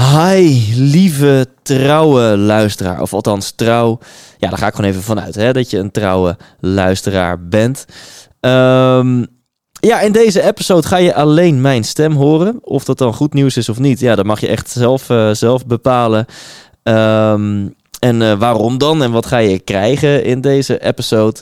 Hi, lieve trouwe luisteraar. Of althans, trouw. Ja, daar ga ik gewoon even vanuit hè, dat je een trouwe luisteraar bent. Ehm, ja, in deze episode ga je alleen mijn stem horen. Of dat dan goed nieuws is of niet, ja, dat mag je echt zelf, eh, zelf bepalen. Ehm, en eh, waarom dan? En wat ga je krijgen in deze episode?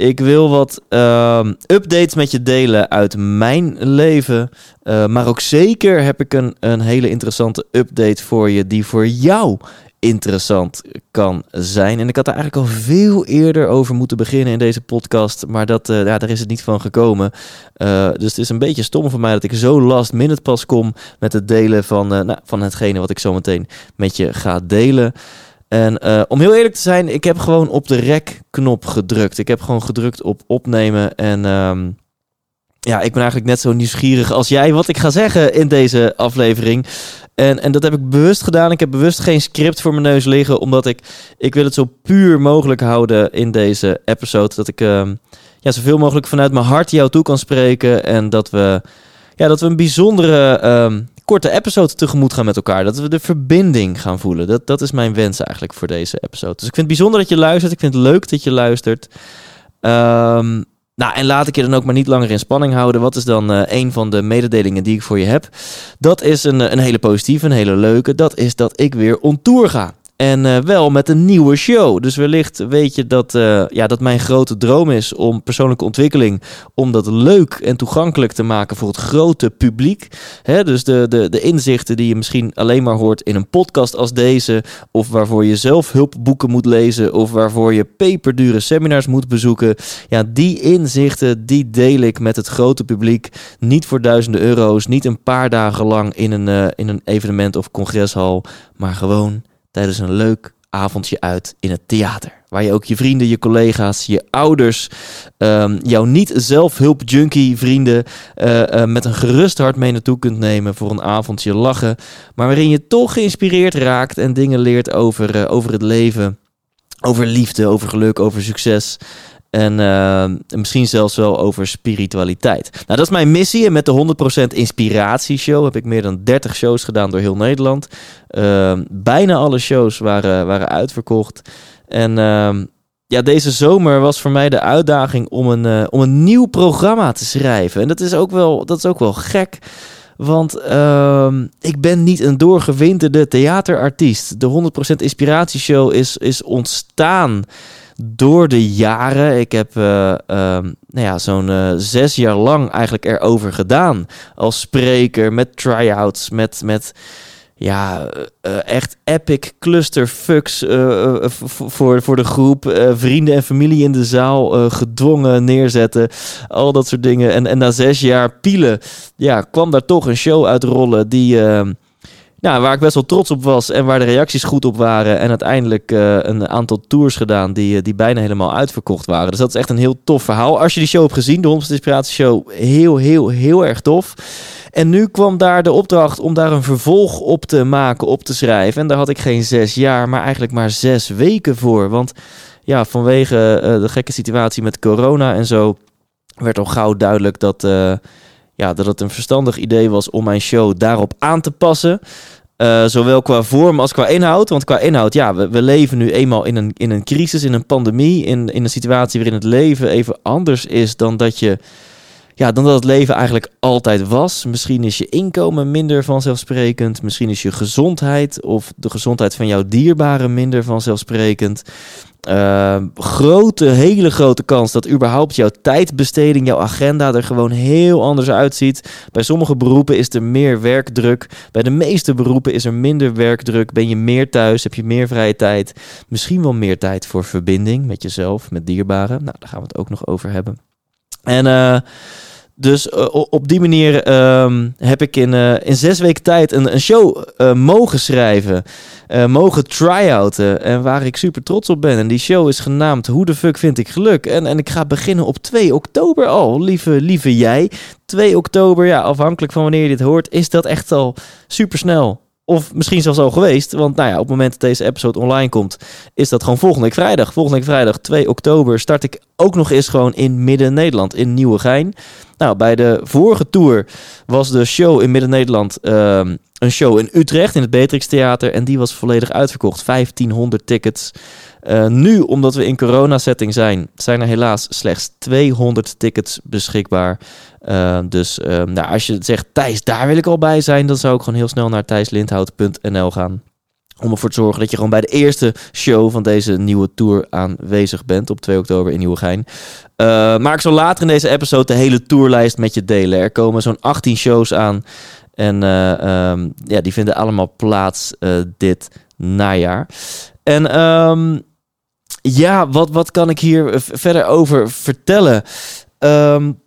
Ik wil wat ehm, updates met je delen uit mijn leven. Uh, maar ook zeker heb ik een, een hele interessante update voor je die voor jou interessant kan zijn. En ik had er eigenlijk al veel eerder over moeten beginnen in deze podcast, maar dat, uh, ja, daar is het niet van gekomen. Uh, dus het is een beetje stom voor mij dat ik zo last minute pas kom met het delen van, nou, van hetgene wat ik zo meteen met je ga delen. En uh, om heel eerlijk te zijn, ik heb gewoon op de rec-knop gedrukt. Ik heb gewoon gedrukt op opnemen. En um, ja, ik ben eigenlijk net zo nieuwsgierig als jij wat ik ga zeggen in deze aflevering. En, en dat heb ik bewust gedaan. Ik heb bewust geen script voor mijn neus liggen, omdat ik, ik wil het zo puur mogelijk houden in deze episode. Dat ik uh, ja, zoveel mogelijk vanuit mijn hart jou toe kan spreken. En dat we, ja, dat we een bijzondere uh, korte episode tegemoet gaan met elkaar. Dat we de verbinding gaan voelen. Dat, dat is mijn wens eigenlijk voor deze episode. Dus ik vind het bijzonder dat je luistert. Ik vind het leuk dat je luistert. Um, nou, en laat ik je dan ook maar niet langer in spanning houden. Wat is dan uh, een van de mededelingen die ik voor je heb? Dat is een, een hele positieve, een hele leuke. Dat is dat ik weer on tour ga. En uh, wel met een nieuwe show. Dus wellicht weet je dat, uh, ja, dat mijn grote droom is om persoonlijke ontwikkeling, om dat leuk en toegankelijk te maken voor het grote publiek. Hè, dus de, de, de inzichten die je misschien alleen maar hoort in een podcast als deze, of waarvoor je zelf hulpboeken moet lezen, of waarvoor je peperdure seminars moet bezoeken. Ja, die inzichten, die deel ik met het grote publiek. Niet voor duizenden euro's, niet een paar dagen lang in een, uh, in een evenement of congreshal, maar gewoon tijdens een leuk avondje uit in het theater. Waar je ook je vrienden, je collega's, je ouders, um, jouw niet-zelfhulp-junkie vrienden uh, uh, met een gerust hart mee naartoe kunt nemen voor een avondje lachen. Maar waarin je toch geïnspireerd raakt en dingen leert over, uh, over het leven, over liefde, over geluk, over succes. En uh, misschien zelfs wel over spiritualiteit. Nou, dat is mijn missie. En met de 100% Inspiratieshow heb ik meer dan 30 shows gedaan door heel Nederland. Uh, bijna alle shows waren, waren uitverkocht. En uh, ja, deze zomer was voor mij de uitdaging om een, uh, om een nieuw programma te schrijven. En dat is ook wel, dat is ook wel gek. Want ik ben niet een doorgewinterde theaterartiest. De 100% Inspiratieshow is, is ontstaan door de jaren. Ik heb uh, uh, nou ja, zo'n uh, zes jaar lang eigenlijk erover gedaan. Als spreker, met try-outs, met, met ja, echt epic clusterfucks voor, voor de groep. vrienden en familie in de zaal gedwongen neerzetten. Al dat soort dingen. En, en na zes jaar pielen ja, kwam daar toch een show uitrollen die ja, waar ik best wel trots op was en waar de reacties goed op waren. En uiteindelijk uh, een aantal tours gedaan die, die bijna helemaal uitverkocht waren. Dus dat is echt een heel tof verhaal. Als je die show hebt gezien, de 100 Inspiratie Show, heel, heel, heel erg tof. En nu kwam daar de opdracht om daar een vervolg op te maken, op te schrijven. En daar had ik geen zes jaar, maar eigenlijk maar zes weken voor. Want ja, vanwege uh, de gekke situatie met corona en zo werd al gauw duidelijk dat... ja, dat het een verstandig idee was om mijn show daarop aan te passen. Uh, zowel qua vorm als qua inhoud. Want qua inhoud, ja, we, we, leven nu eenmaal in een, in een crisis, in een pandemie, in, in een situatie waarin het leven even anders is dan dat je. Ja, dan dat het leven eigenlijk altijd was. Misschien is je inkomen minder vanzelfsprekend. Misschien is je gezondheid of de gezondheid van jouw dierbaren minder vanzelfsprekend. Uh, grote, hele grote kans dat überhaupt jouw tijdbesteding, jouw agenda er gewoon heel anders uitziet. Bij sommige beroepen is er meer werkdruk. Bij de meeste beroepen is er minder werkdruk. Ben je meer thuis, heb je meer vrije tijd. Misschien wel meer tijd voor verbinding met jezelf, met dierbaren. Nou, daar gaan we het ook nog over hebben. En uh, dus uh, op die manier um, heb ik in, uh, in zes weken tijd een, een show uh, mogen schrijven. mogen try-outen. En waar ik super trots op ben. En die show is genaamd Hoe de fuck vind ik geluk? En, en ik ga beginnen op 2 oktober al. Lieve, lieve jij. 2 oktober, ja, afhankelijk van wanneer je dit hoort, is dat echt al super snel. Of misschien zelfs al geweest. Want nou ja, op het moment dat deze episode online komt, is dat gewoon volgende week vrijdag. Volgende week vrijdag 2 oktober start ik ook nog eens gewoon in Midden-Nederland, in Nieuwegein. Nou, bij de vorige tour was de show in Midden-Nederland uh, een show in Utrecht in het Beatrix Theater. En die was volledig uitverkocht. 1500 tickets. Uh, nu, omdat we in corona-setting zijn, zijn er helaas slechts 200 tickets beschikbaar. Uh, dus uh, nou, als je zegt, Thijs, daar wil ik al bij zijn, dan zou ik gewoon heel snel naar thijslindhout.nl gaan. Om ervoor te zorgen dat je gewoon bij de eerste show van deze nieuwe tour aanwezig bent op 2 oktober in Nieuwegein. Uh, maar ik zal later in deze episode de hele tourlijst met je delen. Er komen zo'n 18 shows aan. En um, ja, die vinden allemaal plaats uh, dit najaar. En ja, wat, wat kan ik hier verder over vertellen? Um,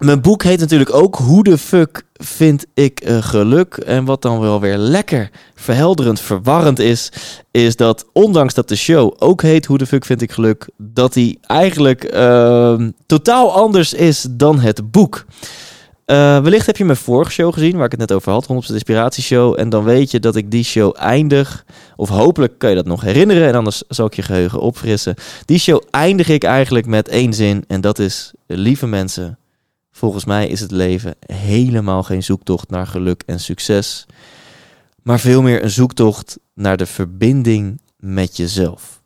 mijn boek heet natuurlijk ook Hoe de fuck vind ik uh, geluk? En wat dan wel weer lekker verhelderend, verwarrend is, is dat ondanks dat de show ook heet Hoe de fuck vind ik geluk, dat die eigenlijk uh, totaal anders is dan het boek. Uh, wellicht heb je mijn vorige show gezien, waar ik het net over had, 100% Inspiratieshow. En dan weet je dat ik die show eindig, of hopelijk kan je dat nog herinneren, en anders zal ik je geheugen opfrissen. Die show eindig ik eigenlijk met één zin, en dat is, lieve mensen, volgens mij is het leven helemaal geen zoektocht naar geluk en succes, maar veel meer een zoektocht naar de verbinding met jezelf.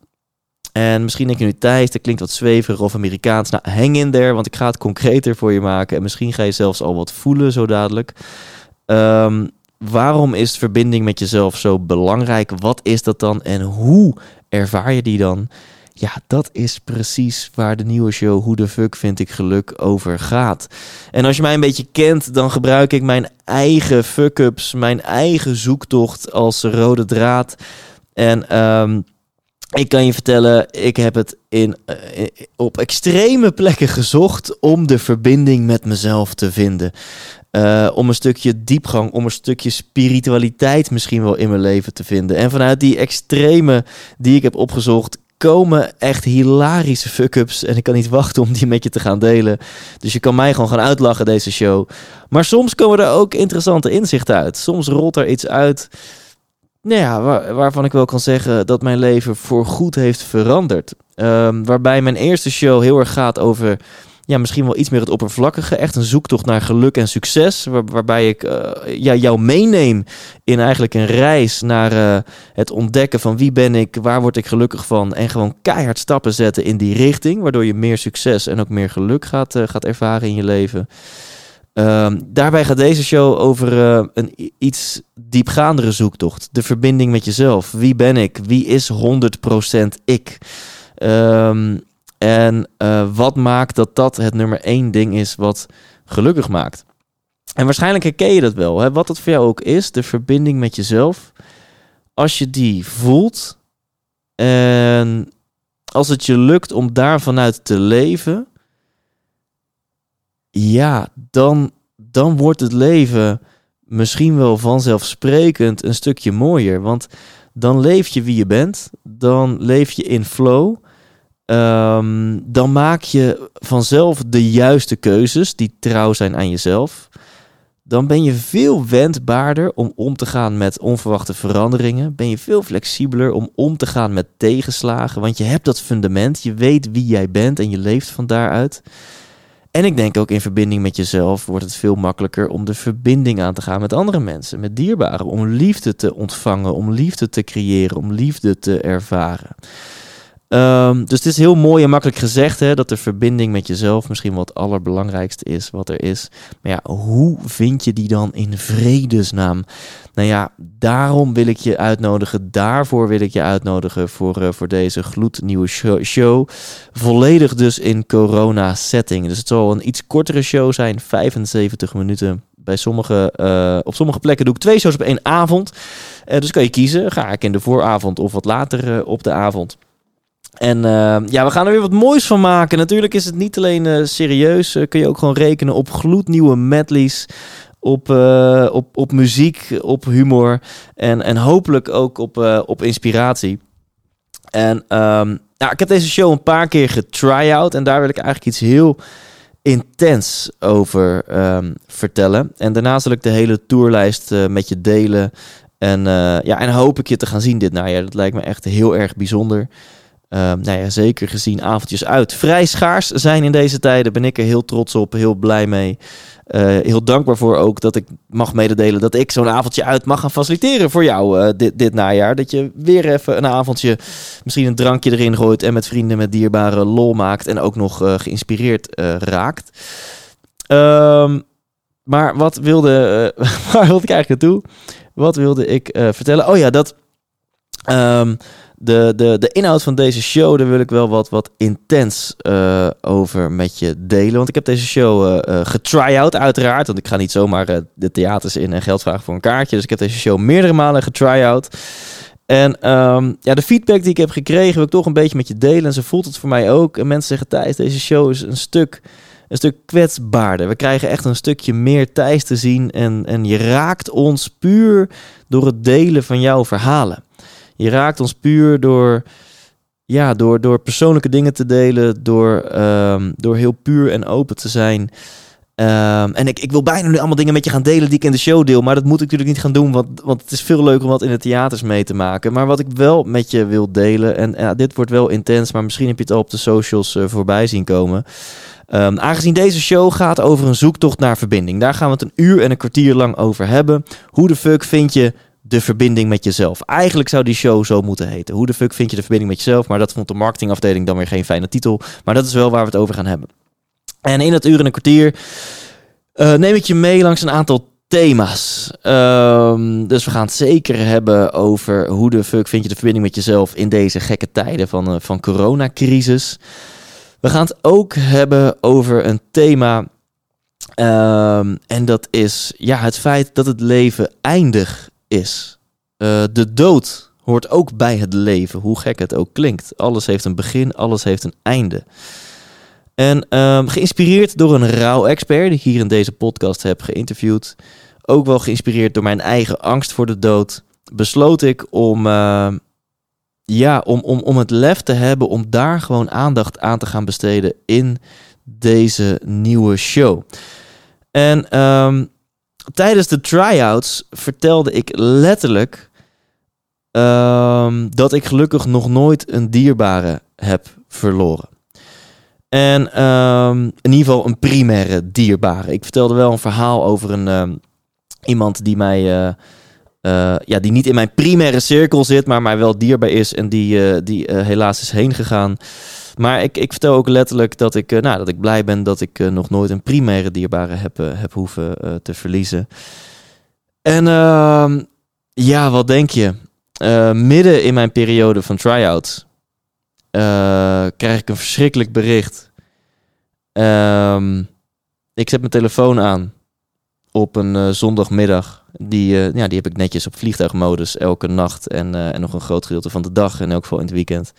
En misschien denk je nu, Thijs, dat klinkt wat zweverig of Amerikaans. Nou, hang in there, want ik ga het concreter voor je maken. En misschien ga je zelfs al wat voelen zo dadelijk. Um, waarom is verbinding met jezelf zo belangrijk? Wat is dat dan en hoe ervaar je die dan? Ja, dat is precies waar de nieuwe show Hoe de fuck vind ik geluk over gaat. En als je mij een beetje kent, dan gebruik ik mijn eigen fuck-ups, mijn eigen zoektocht als rode draad. En um, ik kan je vertellen, ik heb het in, uh, op extreme plekken gezocht om de verbinding met mezelf te vinden. Uh, om een stukje diepgang, om een stukje spiritualiteit misschien wel in mijn leven te vinden. En vanuit die extreme die ik heb opgezocht, komen echt hilarische fuck-ups. En ik kan niet wachten om die met je te gaan delen. Dus je kan mij gewoon gaan uitlachen, deze show. Maar soms komen er ook interessante inzichten uit. Soms rolt er iets uit nou ja, waar, waarvan ik wel kan zeggen dat mijn leven voorgoed heeft veranderd. Um, waarbij mijn eerste show heel erg gaat over ja, misschien wel iets meer het oppervlakkige. Echt een zoektocht naar geluk en succes. Waar, waarbij ik uh, jou meeneem in eigenlijk een reis naar uh, het ontdekken van wie ben ik, waar word ik gelukkig van. En gewoon keihard stappen zetten in die richting. Waardoor je meer succes en ook meer geluk gaat, uh, gaat ervaren in je leven. Um, daarbij gaat deze show over een iets diepgaandere zoektocht. De verbinding met jezelf. Wie ben ik? Wie is 100% ik? Um, en uh, wat maakt dat dat het nummer één ding is wat gelukkig maakt? En waarschijnlijk herken je dat wel. Hè? Wat het voor jou ook is, de verbinding met jezelf. Als je die voelt en als het je lukt om daar vanuit te leven ja, dan, dan wordt het leven misschien wel vanzelfsprekend een stukje mooier. Want dan leef je wie je bent, dan leef je in flow. Um, dan maak je vanzelf de juiste keuzes die trouw zijn aan jezelf. Dan ben je veel wendbaarder om om te gaan met onverwachte veranderingen. Ben je veel flexibeler om om te gaan met tegenslagen. Want je hebt dat fundament, je weet wie jij bent en je leeft van daaruit. En ik denk ook in verbinding met jezelf wordt het veel makkelijker om de verbinding aan te gaan met andere mensen, met dierbaren, om liefde te ontvangen, om liefde te creëren, om liefde te ervaren. Um, dus het is heel mooi en makkelijk gezegd hè, dat de verbinding met jezelf misschien wat het allerbelangrijkste is wat er is. Maar ja, hoe vind je die dan in vredesnaam? Nou ja, daarom wil ik je uitnodigen. Daarvoor wil ik je uitnodigen voor, uh, voor deze gloednieuwe show. Volledig dus in corona-setting. Dus het zal een iets kortere show zijn, 75 minuten. Bij sommige, uh, op sommige plekken doe ik twee shows op één avond. Uh, dus kan je kiezen. Ga ik in de vooravond of wat later op de avond. En uh, ja, we gaan er weer wat moois van maken. Natuurlijk is het niet alleen uh, serieus. Uh, kun je ook gewoon rekenen op gloednieuwe medleys. Op, op, op muziek, op humor. En, en hopelijk ook op, op inspiratie. En um, nou, ik heb deze show een paar keer getry-out. En daar wil ik eigenlijk iets heel intens over um, vertellen. En daarna zal ik de hele tourlijst met je delen. En, ja, en hoop ik je te gaan zien dit najaar. Dat lijkt me echt heel erg bijzonder. Nou ja, zeker gezien avondjes uit vrij schaars zijn in deze tijden, ben ik er heel trots op, heel blij mee. Uh, heel dankbaar voor ook dat ik mag mededelen dat ik zo'n avondje uit mag gaan faciliteren voor jou uh, dit, dit najaar. Dat je weer even een avondje, misschien een drankje erin gooit en met vrienden met dierbare lol maakt en ook nog uh, geïnspireerd raakt. Um, maar wat wilde, waar wilde ik eigenlijk naartoe? Wat wilde ik vertellen? Oh ja, dat um, de, de, de inhoud van deze show, daar wil ik wel wat, wat intens uh, over met je delen. Want ik heb deze show uh, uh, getry-out uiteraard. Want ik ga niet zomaar de theaters in en geld vragen voor een kaartje. Dus ik heb deze show meerdere malen getry-out. En um, ja, de feedback die ik heb gekregen wil ik toch een beetje met je delen. En ze voelt het voor mij ook. En mensen zeggen, Thijs, deze show is een stuk, een stuk kwetsbaarder. We krijgen echt een stukje meer Thijs te zien. En, en je raakt ons puur door het delen van jouw verhalen. Je raakt ons puur door, ja, door, door persoonlijke dingen te delen, door, um, door heel puur en open te zijn. Um, en ik, ik wil bijna nu allemaal dingen met je gaan delen die ik in de show deel. Maar dat moet ik natuurlijk niet gaan doen, want, want het is veel leuker om wat in de theaters mee te maken. Maar wat ik wel met je wil delen, en ja, dit wordt wel intens, maar misschien heb je het al op de socials uh, voorbij zien komen. Um, aangezien deze show gaat over een zoektocht naar verbinding. Daar gaan we het een uur en een kwartier lang over hebben. Hoe de fuck vind je de verbinding met jezelf. Eigenlijk zou die show zo moeten heten. Hoe de fuck vind je de verbinding met jezelf? Maar dat vond de marketingafdeling dan weer geen fijne titel. Maar dat is wel waar we het over gaan hebben. En in dat uur en een kwartier uh, neem ik je mee langs een aantal thema's. Um, dus we gaan het zeker hebben over hoe de fuck vind je de verbinding met jezelf in deze gekke tijden van, uh, van coronacrisis. We gaan het ook hebben over een thema. Um, en dat is ja, het feit dat het leven eindig is. Uh, de dood hoort ook bij het leven, hoe gek het ook klinkt. Alles heeft een begin, alles heeft een einde. En um, geïnspireerd door een rouw-expert die ik hier in deze podcast heb geïnterviewd, ook wel geïnspireerd door mijn eigen angst voor de dood, besloot ik om, uh, ja, om, om, om het lef te hebben om daar gewoon aandacht aan te gaan besteden in deze nieuwe show. En um, tijdens de tryouts vertelde ik letterlijk um, dat ik gelukkig nog nooit een dierbare heb verloren. En um, in ieder geval een primaire dierbare. Ik vertelde wel een verhaal over een, um, iemand die mij. Uh, uh, ja, die niet in mijn primaire cirkel zit, maar mij wel dierbaar is en die, uh, die helaas is heen gegaan. Maar ik, ik vertel ook letterlijk dat ik, nou, dat ik blij ben dat ik nog nooit een primaire dierbare heb, heb hoeven te verliezen. En ehm, ja, wat denk je? midden in mijn periode van try-outs krijg ik een verschrikkelijk bericht. Um, ik zet mijn telefoon aan op een zondagmiddag. Die, ja, die heb ik netjes op vliegtuigmodus elke nacht en, en nog een groot gedeelte van de dag en elk geval in het weekend.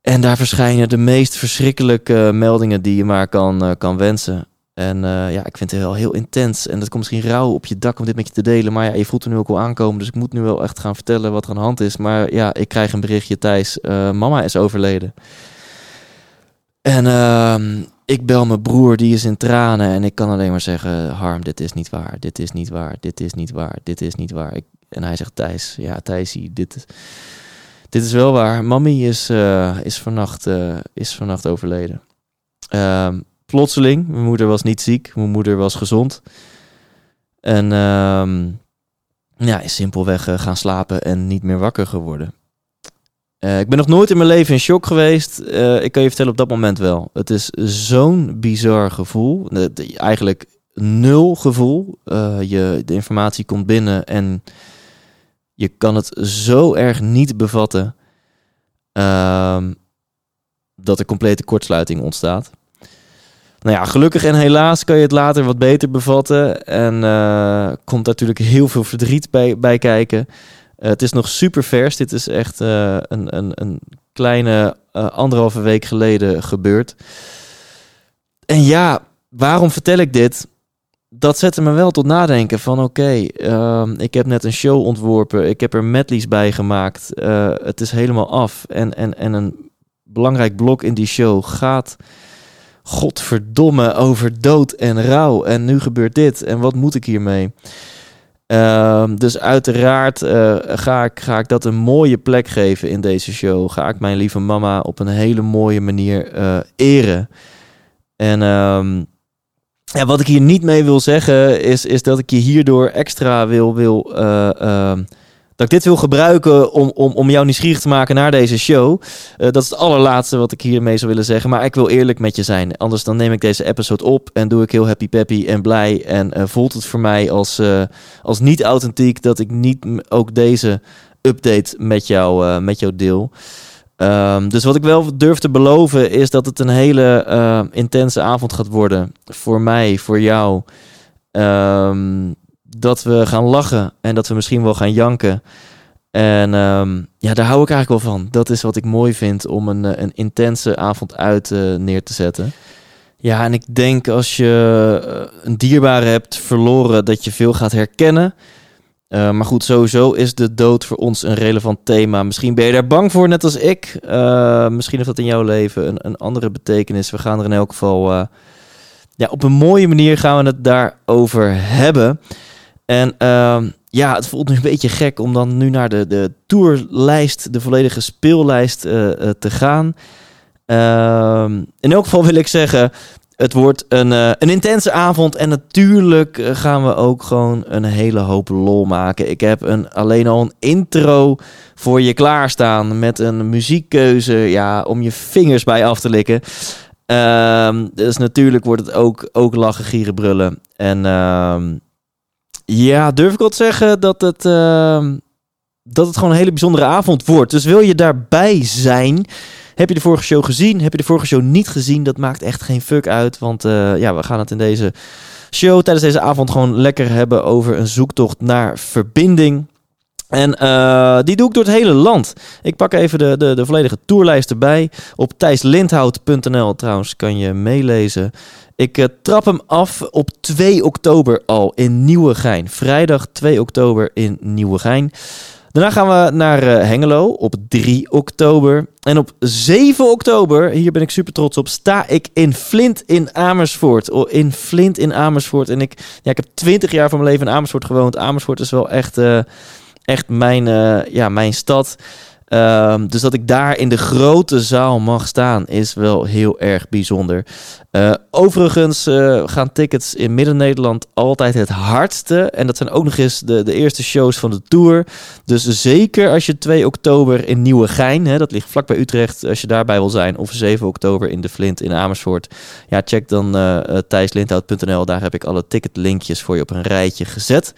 En daar verschijnen de meest verschrikkelijke meldingen die je maar kan, uh, kan wensen. En ja, ik vind het wel heel intens. En dat komt misschien rauw op je dak om dit met je te delen. Maar ja, je voelt er nu ook al aankomen. Dus ik moet nu wel echt gaan vertellen wat er aan de hand is. Maar ja, ik krijg een berichtje, Thijs. Mama is overleden. En uh, ik bel mijn broer, die is in tranen. En ik kan alleen maar zeggen, Harm, dit is niet waar. Dit is niet waar. Dit is niet waar. Dit is niet waar. Ik, en hij zegt, Thijs, ja, Thijsie, dit dit is wel waar. Mammy is, uh, is, vannacht, uh, is vannacht overleden. Uh, plotseling. Mijn moeder was niet ziek. Mijn moeder was gezond. En ehm, ja, is simpelweg uh, gaan slapen en niet meer wakker geworden. Ik ben nog nooit in mijn leven in shock geweest. ik kan je vertellen op dat moment wel. Het is zo'n bizar gevoel. eigenlijk nul gevoel. je, de informatie komt binnen en je kan het zo erg niet bevatten um, dat er complete kortsluiting ontstaat. Nou ja, gelukkig en helaas kan je het later wat beter bevatten. En komt natuurlijk heel veel verdriet bij, bij kijken. Uh, het is nog super vers. Dit is echt uh, een, een, een kleine anderhalve week geleden gebeurd. En ja, waarom vertel ik dit? dat zette me wel tot nadenken van oké, uh, ik heb net een show ontworpen, ik heb er medleys bij gemaakt, het is helemaal af. En, en, en een belangrijk blok in die show gaat, godverdomme, over dood en rouw. En nu gebeurt dit en wat moet ik hiermee? Ehm, dus uiteraard uh, ga, ik, ga ik dat een mooie plek geven in deze show. Ga ik mijn lieve mama op een hele mooie manier uh, eren. En um, ja, wat ik hier niet mee wil zeggen is, is dat ik je hierdoor extra wil, wil uh, dat ik dit wil gebruiken om, om, om jou nieuwsgierig te maken naar deze show. Uh, dat is het allerlaatste wat ik hiermee zou willen zeggen. Maar ik wil eerlijk met je zijn. Anders dan neem ik deze episode op en doe ik heel happy peppy en blij. En uh, voelt het voor mij als, uh, als niet authentiek dat ik niet ook deze update met jou, met jou deel. Um, dus wat ik wel durf te beloven is dat het een hele intense avond gaat worden. Voor mij, voor jou. Um, dat we gaan lachen en dat we misschien wel gaan janken. En um, ja, daar hou ik eigenlijk wel van. Dat is wat ik mooi vind om een, een intense avond uit uh, neer te zetten. Ja, en ik denk als je uh, een dierbare hebt verloren, dat je veel gaat herkennen. Maar goed, sowieso is de dood voor ons een relevant thema. Misschien ben je daar bang voor, net als ik. misschien heeft dat in jouw leven een, een andere betekenis. We gaan er in elk geval ja, op een mooie manier gaan we het daarover hebben. En uh, ja, het voelt nu een beetje gek om dan nu naar de, de tourlijst, de volledige speellijst uh, uh, te gaan. Uh, in elk geval wil ik zeggen, het wordt een, uh, een intense avond. En natuurlijk gaan we ook gewoon een hele hoop lol maken. Ik heb een, alleen al een intro voor je klaarstaan met een muziekkeuze ja, om je vingers bij af te likken. Ehm, dus natuurlijk wordt het ook, ook lachen, gieren, brullen. En ehm, ja, durf ik wel te zeggen dat het, uh, dat het gewoon een hele bijzondere avond wordt. Dus wil je daarbij zijn? Heb je de vorige show gezien? Heb je de vorige show niet gezien? Dat maakt echt geen fuck uit. Want uh, ja, we gaan het in deze show tijdens deze avond gewoon lekker hebben over een zoektocht naar verbinding. En uh, die doe ik door het hele land. Ik pak even de, de, de volledige tourlijst erbij. Op thijslindhout.nl trouwens kan je meelezen. Ik uh, trap hem af op 2 oktober al in Nieuwegein. Vrijdag 2 oktober in Nieuwegein. Daarna gaan we naar uh, Hengelo op 3 oktober. En op 7 oktober, hier ben ik super trots op, sta ik in Flint in Amersfoort. Oh, in Flint in Amersfoort. En ik, ja, ik heb 20 jaar van mijn leven in Amersfoort gewoond. Amersfoort is wel echt, uh, echt mijn, ja, mijn stad. Um, dus dat ik daar in de grote zaal mag staan is wel heel erg bijzonder. Uh, overigens uh, gaan tickets in Midden-Nederland altijd het hardste. En dat zijn ook nog eens de, de eerste shows van de tour. Dus zeker als je 2 oktober in Nieuwegein, hè, dat ligt vlakbij Utrecht, als je daarbij wil zijn. Of 7 oktober in de Flint in Amersfoort. Ja, check dan uh, thijslindhout.nl. Daar heb ik alle ticketlinkjes voor je op een rijtje gezet.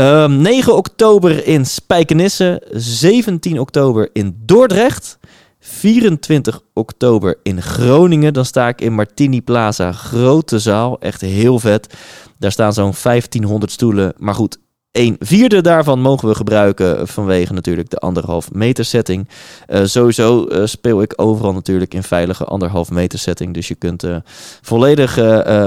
Um, ehm, 9 oktober in Spijkenisse, 17 oktober in Dordrecht, 24 oktober in Groningen. Dan sta ik in Martini Plaza, grote zaal, echt heel vet. Daar staan zo'n 1500 stoelen. Maar goed, een vierde daarvan mogen we gebruiken vanwege natuurlijk de anderhalf meter setting. Uh, sowieso uh, speel ik overal natuurlijk in veilige anderhalf meter setting. Dus je kunt uh, volledig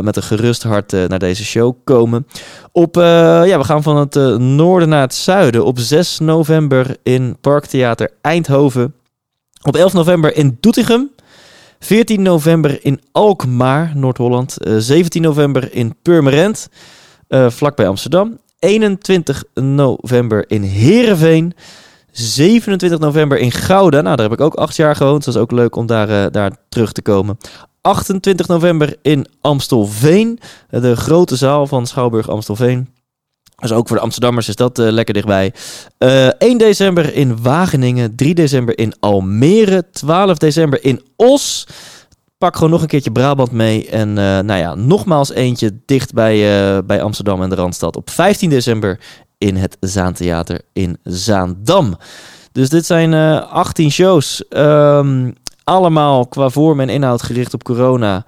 met een gerust hart naar deze show komen. Op, ja, we gaan van het noorden naar het zuiden. Op 6 november in Parktheater Eindhoven. Op 11 november in Doetinchem. 14 november in Alkmaar, Noord-Holland. 17 november in Purmerend, vlakbij Amsterdam. 21 november in Heerenveen. 27 november in Gouda. Nou, daar heb ik ook acht jaar gewoond. Dus dat is ook leuk om daar, uh, daar terug te komen. 28 november in Amstelveen. De grote zaal van Schouwburg Amstelveen. Dus ook voor de Amsterdammers is dat uh, lekker dichtbij. Uh, eh, 1 december in Wageningen. 3 december in Almere. 12 december in Os pak gewoon nog een keertje Brabant mee. En uh, nou ja, nogmaals eentje dicht bij, uh, bij Amsterdam en de Randstad. Op 15 december in het Zaantheater in Zaandam. Dus dit zijn uh, eh, 18 shows. Um, allemaal qua vorm en inhoud gericht op corona.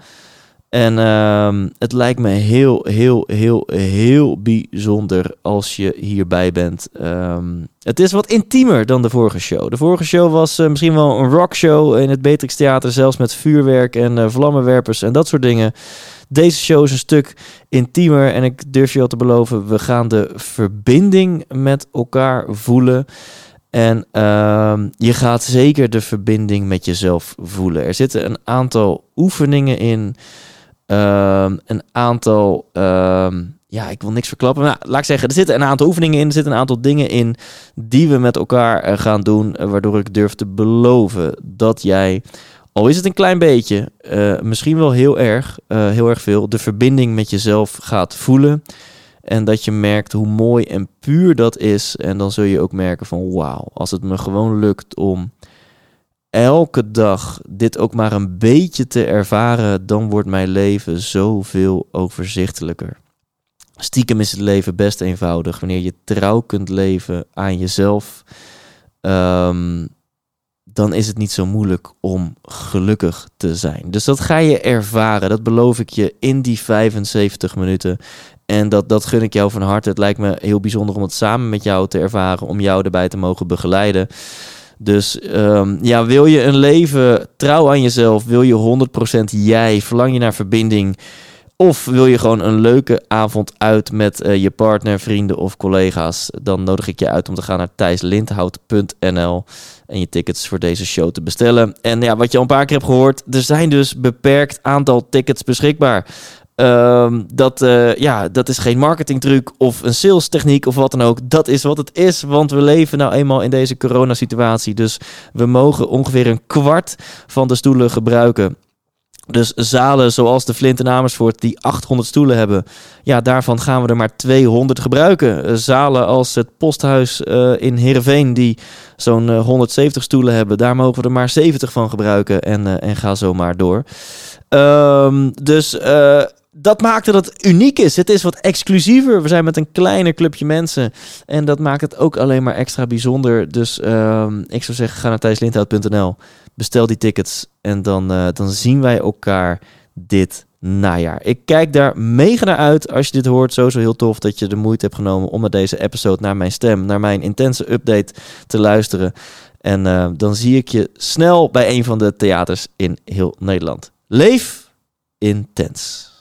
En um, het lijkt me heel, heel, heel, heel bijzonder als je hierbij bent. Um, het is wat intiemer dan de vorige show. De vorige show was uh, misschien wel een rockshow in het Beatrix Theater, zelfs met vuurwerk en uh, vlammenwerpers en dat soort dingen. Deze show is een stuk intiemer en ik durf je al te beloven, we gaan de verbinding met elkaar voelen. En uh, je gaat zeker de verbinding met jezelf voelen. Er zitten een aantal oefeningen in. Um, een aantal um, ja, ik wil niks verklappen. Maar laat ik zeggen, er zitten een aantal oefeningen in. Er zitten een aantal dingen in die we met elkaar eh, gaan doen. eh, waardoor ik durf te beloven dat jij, al is het een klein beetje, eh, misschien wel heel erg, heel erg veel, de verbinding met jezelf gaat voelen. En dat je merkt hoe mooi en puur dat is. En dan zul je ook merken van wauw, als het me gewoon lukt om elke dag dit ook maar een beetje te ervaren, dan wordt mijn leven zoveel overzichtelijker. Stiekem is het leven best eenvoudig wanneer je trouw kunt leven aan jezelf. ehm, dan is het niet zo moeilijk om gelukkig te zijn. Dus dat ga je ervaren. Dat beloof ik je in die 75 minuten. En dat, dat gun ik jou van harte. Het lijkt me heel bijzonder om het samen met jou te ervaren. Om jou erbij te mogen begeleiden. Dus ehm, ja, wil je een leven trouw aan jezelf? Wil je 100% jij? Verlang je naar verbinding? Of wil je gewoon een leuke avond uit met eh, je partner, vrienden of collega's? Dan nodig ik je uit om te gaan naar thijslindhout.nl en je tickets voor deze show te bestellen. En ja, wat je al een paar keer hebt gehoord, er zijn dus beperkt aantal tickets beschikbaar. Ehm, dat, eh, ja, dat is geen marketingtruc of een sales techniek of wat dan ook. Dat is wat het is, want we leven nou eenmaal in deze coronasituatie. Dus we mogen ongeveer een kwart van de stoelen gebruiken. Dus zalen zoals de Flint in Amersfoort die 800 stoelen hebben. Ja, daarvan gaan we er maar 200 gebruiken. Eh, Zalen als het posthuis eh, in Heerenveen die zo'n eh, 170 stoelen hebben. Daar mogen we er maar 70 van gebruiken en, eh, en ga zo maar door. Ehm, dus eh, dat maakt dat het uniek is. Het is wat exclusiever. We zijn met een kleiner clubje mensen. En dat maakt het ook alleen maar extra bijzonder. Dus ehm, ik zou zeggen, ga naar thijslindhout.nl. Bestel die tickets. En dan, eh, dan zien wij elkaar dit najaar. Ik kijk daar mega naar uit. Als je dit hoort, sowieso heel tof dat je de moeite hebt genomen om naar deze episode, naar mijn stem, naar mijn intense update te luisteren. En eh, dan zie ik je snel bij een van de theaters in heel Nederland. Leef intens.